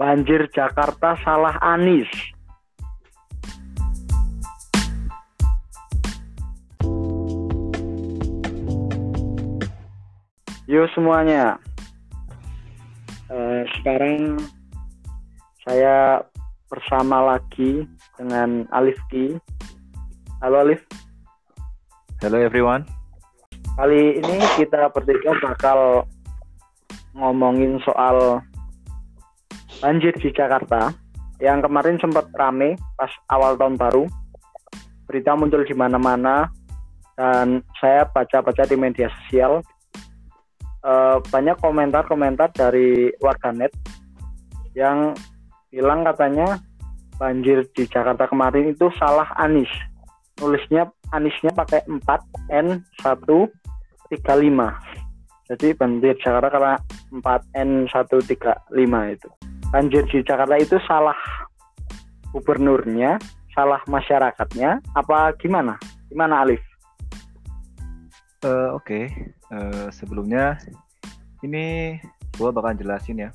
Banjir Jakarta salah Anis. Yo semuanya. Eh, sekarang saya bersama lagi dengan Alif Ki. Halo Alif. Hello everyone. Kali ini kita bertiga bakal ngomongin soal banjir di Jakarta yang kemarin sempat rame pas awal tahun baru. Berita muncul di mana-mana dan saya baca-baca di media sosial uh, banyak komentar-komentar dari warganet yang bilang katanya banjir di Jakarta kemarin itu salah Anis. Nulisnya Anisnya pakai 4 N 135. Jadi banjir Jakarta karena 4 N 135 itu. Banjir di Jakarta itu salah gubernurnya, salah masyarakatnya, apa gimana? Gimana Alif? Uh, Oke, okay. uh, sebelumnya ini gua bakal jelasin ya.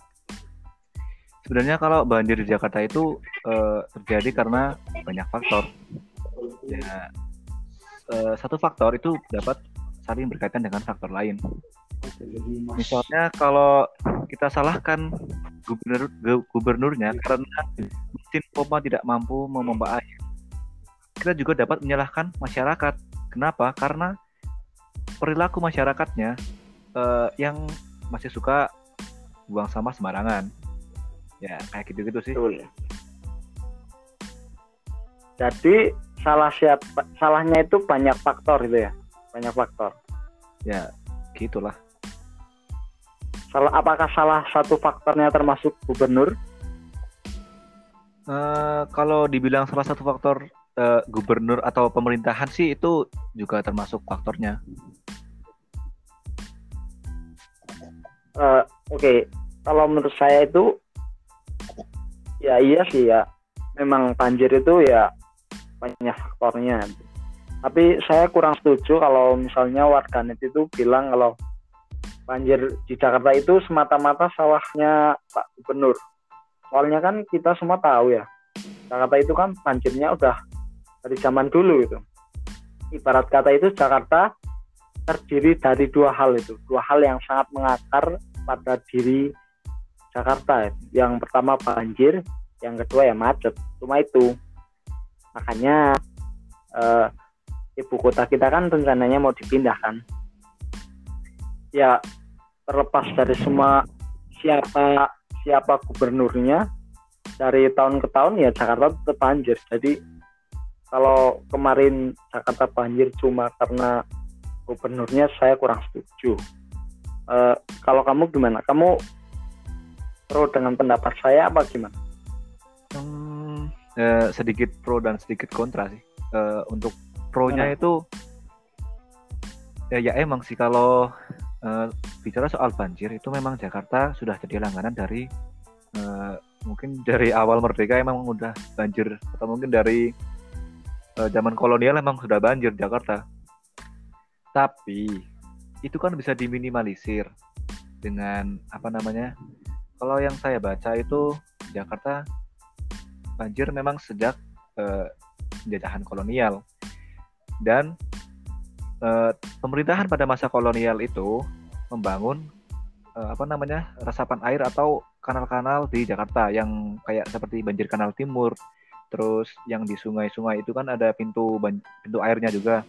Sebenarnya kalau banjir di Jakarta itu uh, terjadi karena banyak faktor. Ya, uh, satu faktor itu dapat saling berkaitan dengan faktor lain. Misalnya kalau kita salahkan gubernur gubernurnya karena mesin pompa tidak mampu memompa air, kita juga dapat menyalahkan masyarakat. Kenapa? Karena perilaku masyarakatnya uh, yang masih suka buang sampah sembarangan. Ya, kayak gitu-gitu sih. Betul. Jadi salah siapa salahnya itu banyak faktor itu ya. Banyak faktor. Ya, gitulah. Salah apakah salah satu faktornya termasuk gubernur? Uh, kalau dibilang salah satu faktor uh, gubernur atau pemerintahan sih itu juga termasuk faktornya. Uh, Oke, okay. kalau menurut saya itu ya iya sih ya, memang banjir itu ya banyak faktornya. Tapi saya kurang setuju kalau misalnya warganet itu bilang kalau banjir di Jakarta itu semata-mata salahnya Pak Gubernur. Soalnya kan kita semua tahu ya, Jakarta itu kan banjirnya udah dari zaman dulu itu. Ibarat kata itu Jakarta terdiri dari dua hal itu, dua hal yang sangat mengakar pada diri Jakarta. Yang pertama banjir, yang kedua ya macet. Cuma itu. Makanya eh, ibu kota kita kan rencananya mau dipindahkan. Ya terlepas dari semua siapa siapa gubernurnya dari tahun ke tahun ya Jakarta tetap banjir. Jadi kalau kemarin Jakarta banjir cuma karena gubernurnya saya kurang setuju. Uh, kalau kamu gimana? Kamu pro dengan pendapat saya apa gimana? Hmm, eh, sedikit pro dan sedikit kontra sih. Uh, untuk pro-nya hmm. itu ya, ya emang sih kalau uh, bicara soal banjir itu memang Jakarta sudah jadi langganan dari uh, mungkin dari awal merdeka emang udah banjir atau mungkin dari uh, zaman kolonial emang sudah banjir Jakarta tapi itu kan bisa diminimalisir dengan apa namanya? Kalau yang saya baca itu Jakarta banjir memang sejak eh, penjajahan kolonial dan eh, pemerintahan pada masa kolonial itu membangun eh, apa namanya resapan air atau kanal-kanal di Jakarta yang kayak seperti banjir kanal timur terus yang di sungai-sungai itu kan ada pintu pintu airnya juga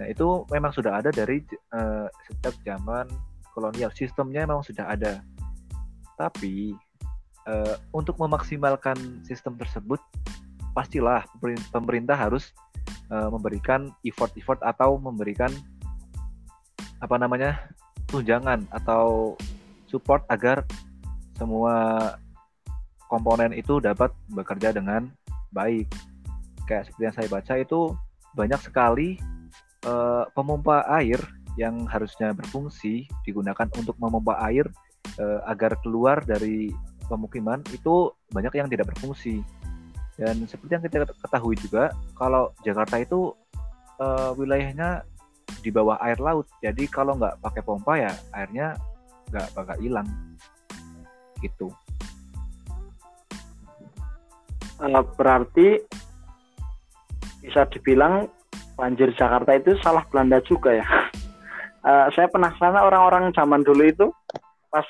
Nah itu memang sudah ada dari uh, sejak zaman kolonial. Sistemnya memang sudah ada. Tapi uh, untuk memaksimalkan sistem tersebut, pastilah pemerintah harus uh, memberikan effort-effort atau memberikan apa namanya tunjangan atau support agar semua komponen itu dapat bekerja dengan baik. Kayak seperti yang saya baca itu banyak sekali uh, pemompa air yang harusnya berfungsi digunakan untuk memompa air uh, agar keluar dari pemukiman itu banyak yang tidak berfungsi. Dan seperti yang kita ketahui juga, kalau Jakarta itu uh, wilayahnya di bawah air laut, jadi kalau nggak pakai pompa ya airnya nggak bakal hilang. Gitu. uh, berarti bisa dibilang banjir Jakarta itu salah Belanda juga ya. Uh, saya penasaran orang-orang zaman dulu itu pas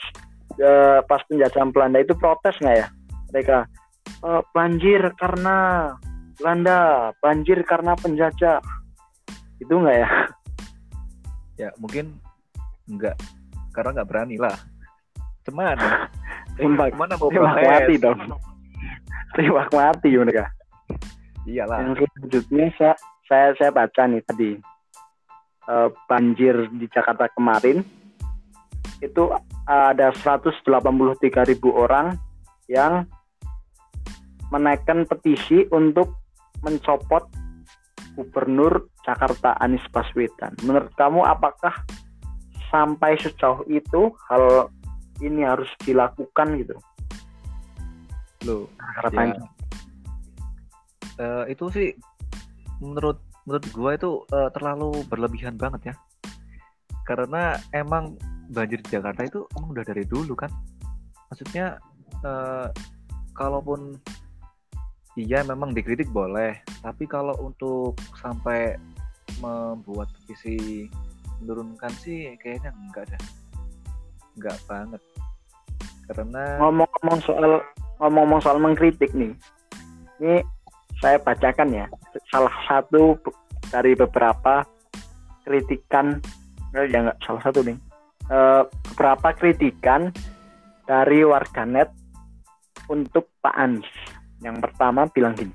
uh, pas penjajahan Belanda itu protes nggak ya mereka uh, banjir karena Belanda, banjir karena penjajah. Itu nggak ya? Ya mungkin enggak karena nggak berani lah. Cuman tembak mana mau protes? mati dong. Tembak mati mereka. Iyalah. Yang selanjutnya saya saya, saya baca nih tadi Eh, banjir di Jakarta kemarin itu ada 183 ribu orang yang menaikkan petisi untuk mencopot Gubernur Jakarta Anies Baswedan. Menurut kamu apakah sampai sejauh itu hal ini harus dilakukan gitu? Loh, Karena Ya. eh, itu sih menurut menurut gua itu eh, terlalu berlebihan banget ya. Karena emang banjir di Jakarta itu emang udah dari dulu kan. Maksudnya eh, kalaupun iya memang dikritik boleh, tapi kalau untuk sampai membuat petisi menurunkan sih kayaknya enggak dah. Enggak banget. Karena ngomong-ngomong soal ngomong-ngomong soal mengkritik nih ini saya bacakan ya salah satu dari beberapa kritikan eh, ya nggak salah satu nih Eh, beberapa kritikan dari warganet untuk Pak Anies yang pertama bilang gini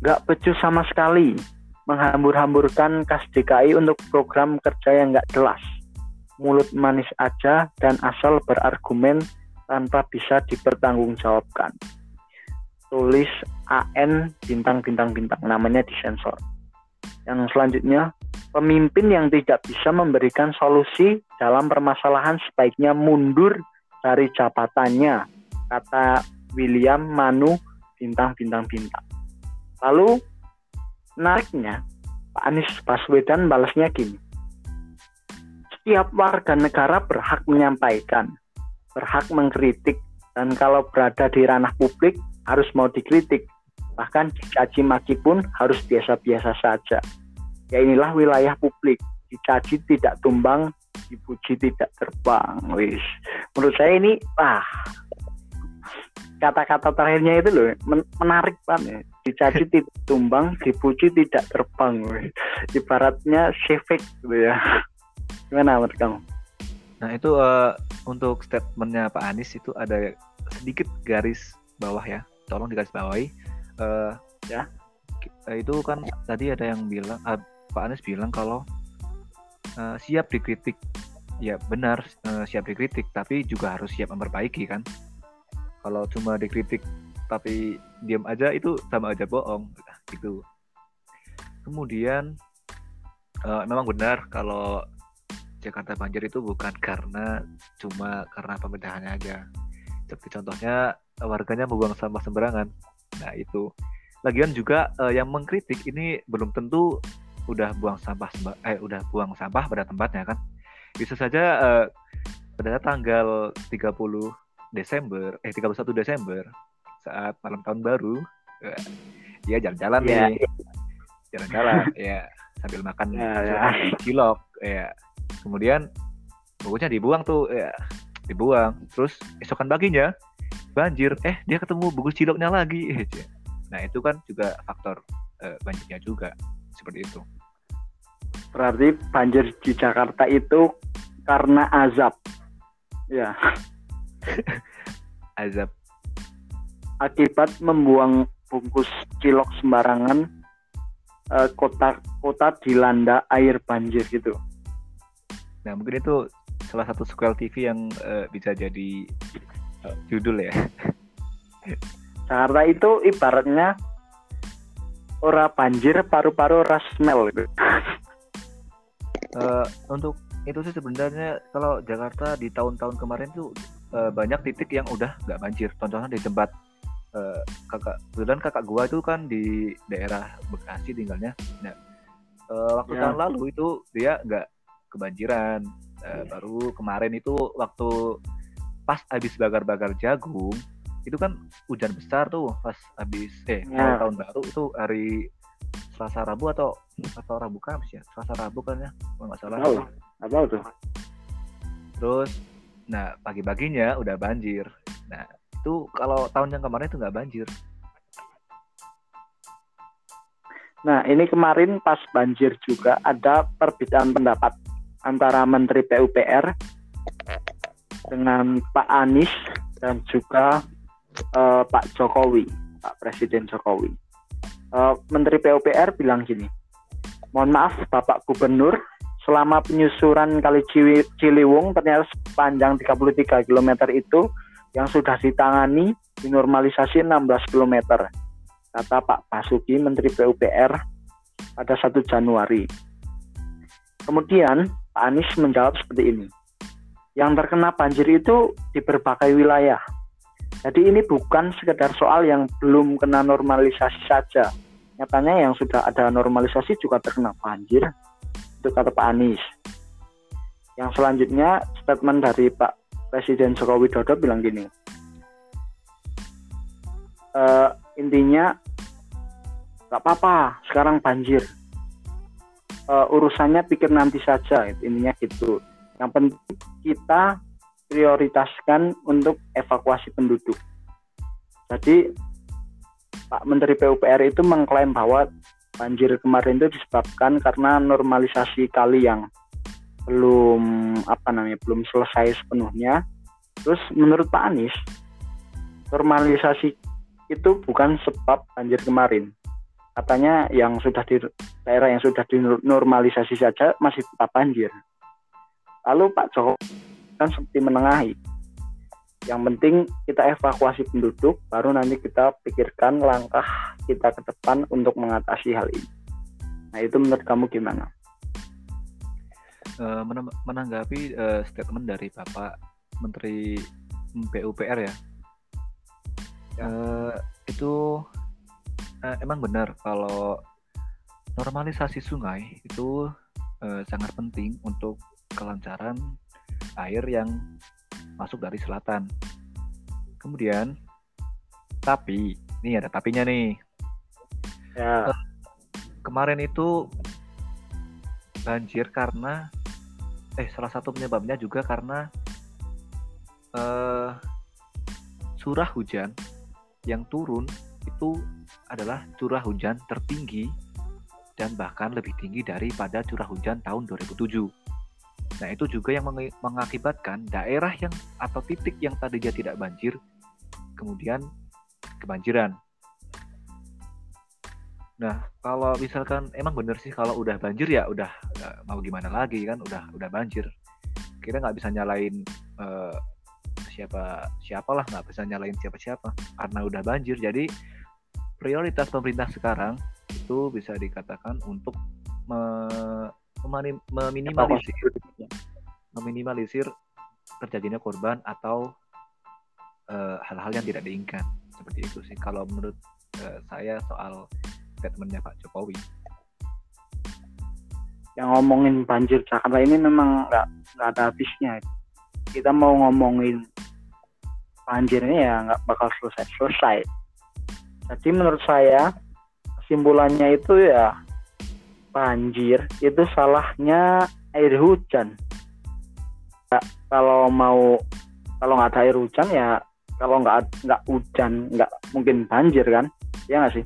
nggak becus sama sekali menghambur-hamburkan kas DKI untuk program kerja yang nggak jelas mulut manis aja dan asal berargumen tanpa bisa dipertanggungjawabkan. Tulis AN bintang bintang bintang namanya disensor. Yang selanjutnya, pemimpin yang tidak bisa memberikan solusi dalam permasalahan sebaiknya mundur dari jabatannya, kata William Manu bintang bintang bintang. Lalu menariknya, Pak Anies Baswedan balasnya gini. Setiap warga negara berhak menyampaikan berhak mengkritik dan kalau berada di ranah publik harus mau dikritik. Bahkan dicaci maki pun harus biasa-biasa saja. Ya inilah wilayah publik. Dicaci tidak tumbang dipuji tidak terbang. Wis. Menurut saya ini ah kata-kata terakhirnya itu loh men- menarik banget dicaci tidak tumbang dipuji tidak terbang wis. ibaratnya shefek gitu ya gimana menurut kamu Nah itu eh, untuk statementnya Pak Anies itu ada sedikit garis bawah ya, tolong digaris bawahi. Eh, Ya. ki- eh, itu kan tadi ada yang bilang, eh, Pak Anies bilang kalau eh, siap dikritik, ya benar eh, siap dikritik, tapi juga harus siap memperbaiki kan. Kalau cuma dikritik tapi diam aja itu sama aja bohong, gitu. Kemudian eh, memang benar kalau Jakarta banjir itu bukan karena cuma karena pemerintahannya aja. Seperti contohnya warganya membuang sampah sembarangan. Nah itu. Lagian juga eh, yang mengkritik ini belum tentu udah buang sampah eh udah buang sampah pada tempatnya kan. Bisa saja eh, pada tanggal 30 Desember eh 31 Desember saat malam tahun baru eh, dia jalan-jalan Ya, nih. Jalan-jalan ya sambil makan Ya, ya. cilok ya. Kemudian bungkusnya dibuang tuh ya dibuang. Terus esokan paginya banjir eh dia ketemu bungkus ciloknya lagi. Nah itu kan juga faktor eh, banjirnya juga seperti itu. Berarti banjir di Jakarta itu karena azab. Ya azab. Akibat membuang bungkus cilok sembarangan eh, kota kota dilanda air banjir gitu. Nah mungkin itu salah satu sequel TV yang eh, bisa jadi eh, judul ya. Jakarta itu ibaratnya ora banjir paru-paru smell gitu. Eh, untuk itu sih sebenarnya kalau Jakarta di tahun-tahun kemarin tuh eh, banyak titik yang udah nggak banjir. Contohnya di tempat eh, kakak, kebetulan kakak gua itu kan di daerah Bekasi tinggalnya. Nah, eh, waktu Ya. tahun lalu itu dia nggak kebanjiran. Eh, baru kemarin itu waktu pas habis bakar-bakar jagung itu kan hujan besar tuh pas habis eh Ya. tahun baru itu hari Selasa Rabu atau atau Rabu Kamis ya Selasa Rabu kan ya kalau nggak salah Tahu. Apa tuh? terus nah pagi-paginya udah banjir nah itu kalau tahun yang kemarin itu nggak banjir Nah, ini kemarin pas banjir juga ada perbedaan pendapat antara Menteri PUPR dengan Pak Anies dan juga eh, Pak Jokowi, Pak Presiden Jokowi. Eh, Menteri PUPR bilang gini, mohon maaf Bapak Gubernur, selama penyusuran Kali Ciliwung ternyata sepanjang 33 km itu yang sudah ditangani dinormalisasi 16 km kata Pak Basuki Menteri PUPR pada 1 Januari. Kemudian Pak Anies menjawab seperti ini. Yang terkena banjir itu di berbagai wilayah. Jadi ini bukan sekedar soal yang belum kena normalisasi saja. Nyatanya yang sudah ada normalisasi juga terkena banjir. Itu kata Pak Anies. Yang selanjutnya statement dari Pak Presiden Joko Widodo bilang gini. "Eh, intinya nggak apa-apa sekarang banjir Eh, urusannya pikir nanti saja intinya gitu yang penting kita prioritaskan untuk evakuasi penduduk jadi Pak Menteri PUPR itu mengklaim bahwa banjir kemarin itu disebabkan karena normalisasi kali yang belum apa namanya belum selesai sepenuhnya terus menurut Pak Anies normalisasi itu bukan sebab banjir kemarin. Katanya yang sudah di daerah yang sudah dinormalisasi saja masih tetap banjir. Lalu Pak Jokowi kan seperti menengahi. Yang penting kita evakuasi penduduk, baru nanti kita pikirkan langkah kita ke depan untuk mengatasi hal ini. Nah itu menurut kamu gimana? Eh, menanggapi eh, statement dari Bapak Menteri PUPR ya. Eh, itu emang benar kalau normalisasi sungai itu sangat penting untuk kelancaran air yang masuk dari selatan. Kemudian, tapi ini ada tapinya nih. Ya, Kemarin itu banjir karena eh salah satu penyebabnya juga karena eh curah hujan yang turun itu adalah curah hujan tertinggi dan bahkan lebih tinggi daripada curah hujan tahun 2007. Nah, itu juga yang mengakibatkan daerah yang atau titik yang tadinya tidak banjir kemudian kebanjiran. Nah, kalau misalkan emang bener sih kalau udah banjir ya udah nggak mau gimana lagi kan udah udah banjir. Kita nggak bisa nyalain eh, siapa siapalah nggak bisa nyalain siapa siapa karena udah banjir. Jadi prioritas pemerintah sekarang itu bisa dikatakan untuk meminimalisir meminimalisir terjadinya korban atau eh, hal-hal yang tidak diinginkan seperti itu sih kalau menurut eh, saya soal statementnya Pak Jokowi. yang ngomongin banjir Jakarta ini memang nggak nggak ada habisnya. Kita mau ngomongin banjirnya ya nggak bakal selesai selesai. Jadi menurut saya kesimpulannya itu ya banjir itu salahnya air hujan. Ya, kalau mau kalau nggak ada air hujan ya kalau nggak nggak hujan nggak mungkin banjir kan? Ya nggak sih?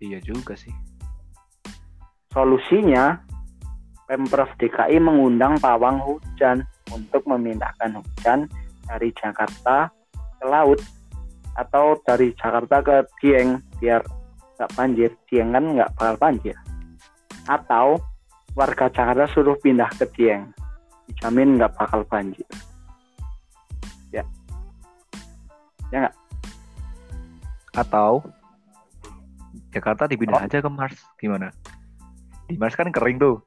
Iya juga sih. Solusinya, Pemprov DKI mengundang pawang hujan untuk memindahkan hujan dari Jakarta ke laut atau dari Jakarta ke Dieng biar nggak banjir. Dieng kan nggak bakal banjir. Atau warga Jakarta suruh pindah ke Dieng, dijamin nggak bakal banjir. Ya, ya nggak? Atau Jakarta dipindah aja ke Mars gimana? Di Mars kan kering tuh.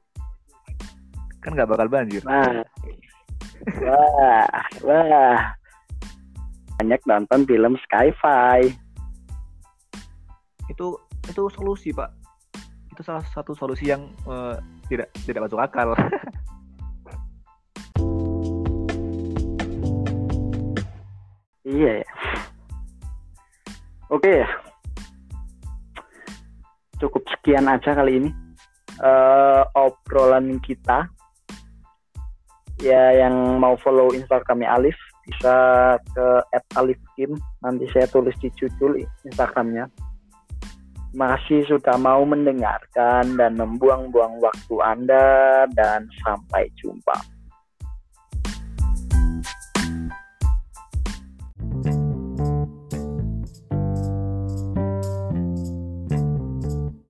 Kan nggak bakal banjir. Nah, wah, wah, banyak nonton film sci-fi. Itu itu solusi, Pak. Itu salah satu solusi yang eh, tidak tidak masuk akal. Iya ya. Oke ya. Cukup sekian aja kali ini uh, obrolan kita. Ya yang mau follow Instagramnya Alif bisa ke @alifkim. Nanti saya tulis di judul Instagramnya. Masih sudah mau mendengarkan dan membuang-buang waktu Anda dan sampai jumpa.